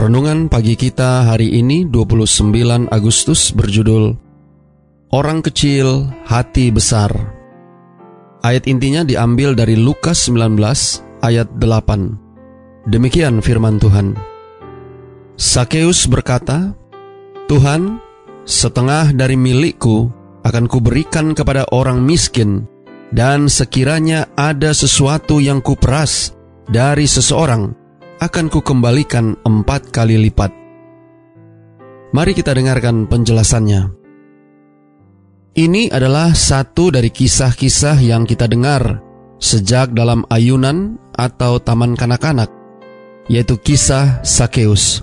Renungan pagi kita hari ini 29 Agustus berjudul Orang Kecil Hati Besar. Ayat intinya diambil dari Lukas 19 ayat 8. Demikian firman Tuhan. Sakeus berkata, Tuhan, setengah dari milikku akan kuberikan kepada orang miskin, dan sekiranya ada sesuatu yang kuperas dari seseorang, akan kukembalikan empat kali lipat. Mari kita dengarkan penjelasannya. Ini adalah satu dari kisah-kisah yang kita dengar sejak dalam ayunan atau taman kanak-kanak, yaitu kisah Sakeus.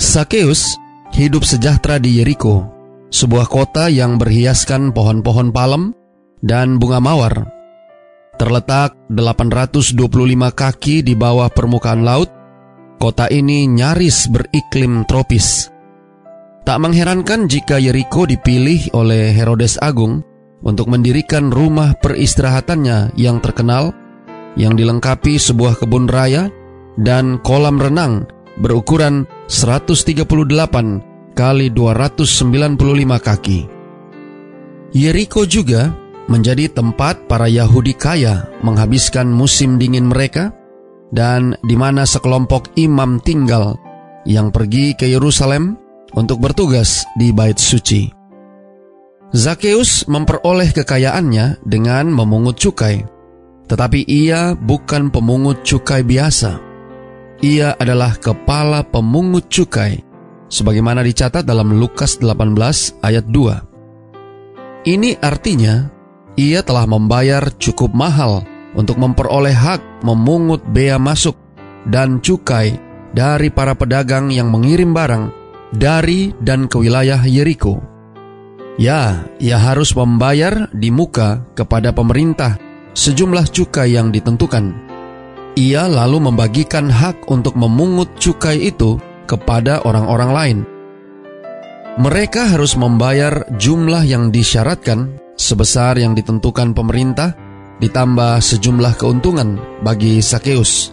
Sakeus hidup sejahtera di Yeriko, sebuah kota yang berhiaskan pohon-pohon palem dan bunga mawar Terletak 825 kaki di bawah permukaan laut, kota ini nyaris beriklim tropis. Tak mengherankan jika Yeriko dipilih oleh Herodes Agung untuk mendirikan rumah peristirahatannya yang terkenal, yang dilengkapi sebuah kebun raya dan kolam renang berukuran 138 kali 295 kaki. Yeriko juga menjadi tempat para Yahudi kaya menghabiskan musim dingin mereka dan di mana sekelompok imam tinggal yang pergi ke Yerusalem untuk bertugas di bait suci. Zakheus memperoleh kekayaannya dengan memungut cukai, tetapi ia bukan pemungut cukai biasa. Ia adalah kepala pemungut cukai, sebagaimana dicatat dalam Lukas 18 ayat 2. Ini artinya ia telah membayar cukup mahal untuk memperoleh hak memungut bea masuk dan cukai dari para pedagang yang mengirim barang dari dan ke wilayah Yeriko. Ya, ia harus membayar di muka kepada pemerintah sejumlah cukai yang ditentukan. Ia lalu membagikan hak untuk memungut cukai itu kepada orang-orang lain. Mereka harus membayar jumlah yang disyaratkan sebesar yang ditentukan pemerintah ditambah sejumlah keuntungan bagi Sakeus.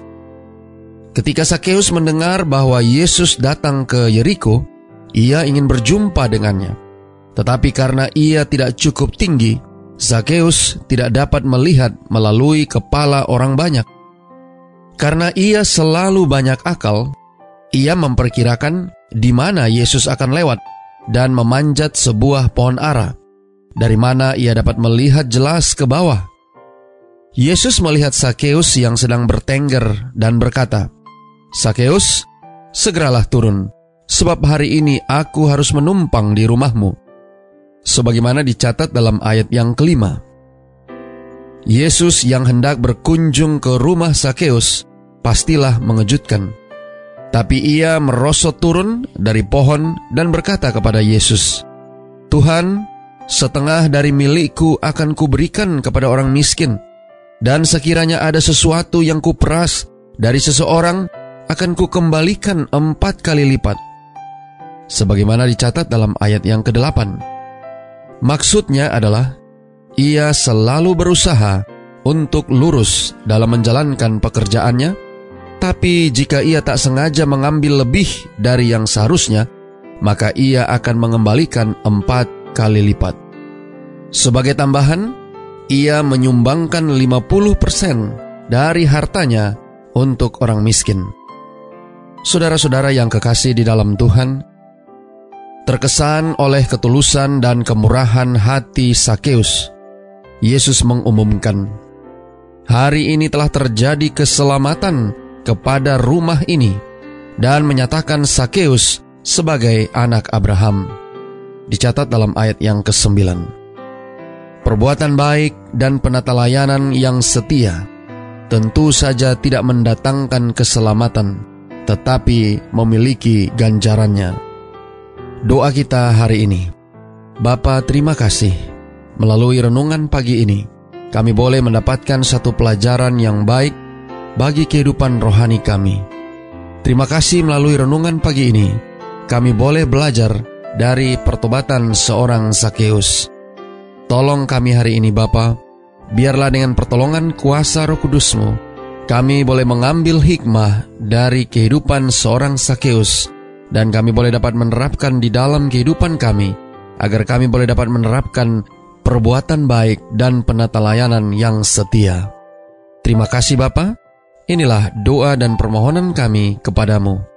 Ketika Sakeus mendengar bahwa Yesus datang ke Yeriko, ia ingin berjumpa dengannya. Tetapi karena ia tidak cukup tinggi, Sakeus tidak dapat melihat melalui kepala orang banyak. Karena ia selalu banyak akal, ia memperkirakan di mana Yesus akan lewat dan memanjat sebuah pohon ara dari mana ia dapat melihat jelas ke bawah. Yesus melihat Sakeus yang sedang bertengger dan berkata, Sakeus, segeralah turun, sebab hari ini aku harus menumpang di rumahmu. Sebagaimana dicatat dalam ayat yang kelima. Yesus yang hendak berkunjung ke rumah Sakeus pastilah mengejutkan. Tapi ia merosot turun dari pohon dan berkata kepada Yesus, Tuhan, setengah dari milikku akan kuberikan kepada orang miskin. Dan sekiranya ada sesuatu yang kuperas dari seseorang, akan kukembalikan empat kali lipat. Sebagaimana dicatat dalam ayat yang ke-8. Maksudnya adalah, ia selalu berusaha untuk lurus dalam menjalankan pekerjaannya, tapi jika ia tak sengaja mengambil lebih dari yang seharusnya, maka ia akan mengembalikan empat kali lipat. Sebagai tambahan, ia menyumbangkan 50% dari hartanya untuk orang miskin. Saudara-saudara yang kekasih di dalam Tuhan, terkesan oleh ketulusan dan kemurahan hati Sakeus, Yesus mengumumkan, "Hari ini telah terjadi keselamatan kepada rumah ini," dan menyatakan Sakeus sebagai anak Abraham dicatat dalam ayat yang ke-9. Perbuatan baik dan penata layanan yang setia tentu saja tidak mendatangkan keselamatan, tetapi memiliki ganjarannya. doa kita hari ini. Bapa, terima kasih. Melalui renungan pagi ini, kami boleh mendapatkan satu pelajaran yang baik bagi kehidupan rohani kami. Terima kasih melalui renungan pagi ini, kami boleh belajar dari pertobatan seorang Sakeus. Tolong kami hari ini Bapa, biarlah dengan pertolongan kuasa roh kudusmu, kami boleh mengambil hikmah dari kehidupan seorang Sakeus, dan kami boleh dapat menerapkan di dalam kehidupan kami, agar kami boleh dapat menerapkan perbuatan baik dan penata layanan yang setia. Terima kasih Bapa. Inilah doa dan permohonan kami kepadamu.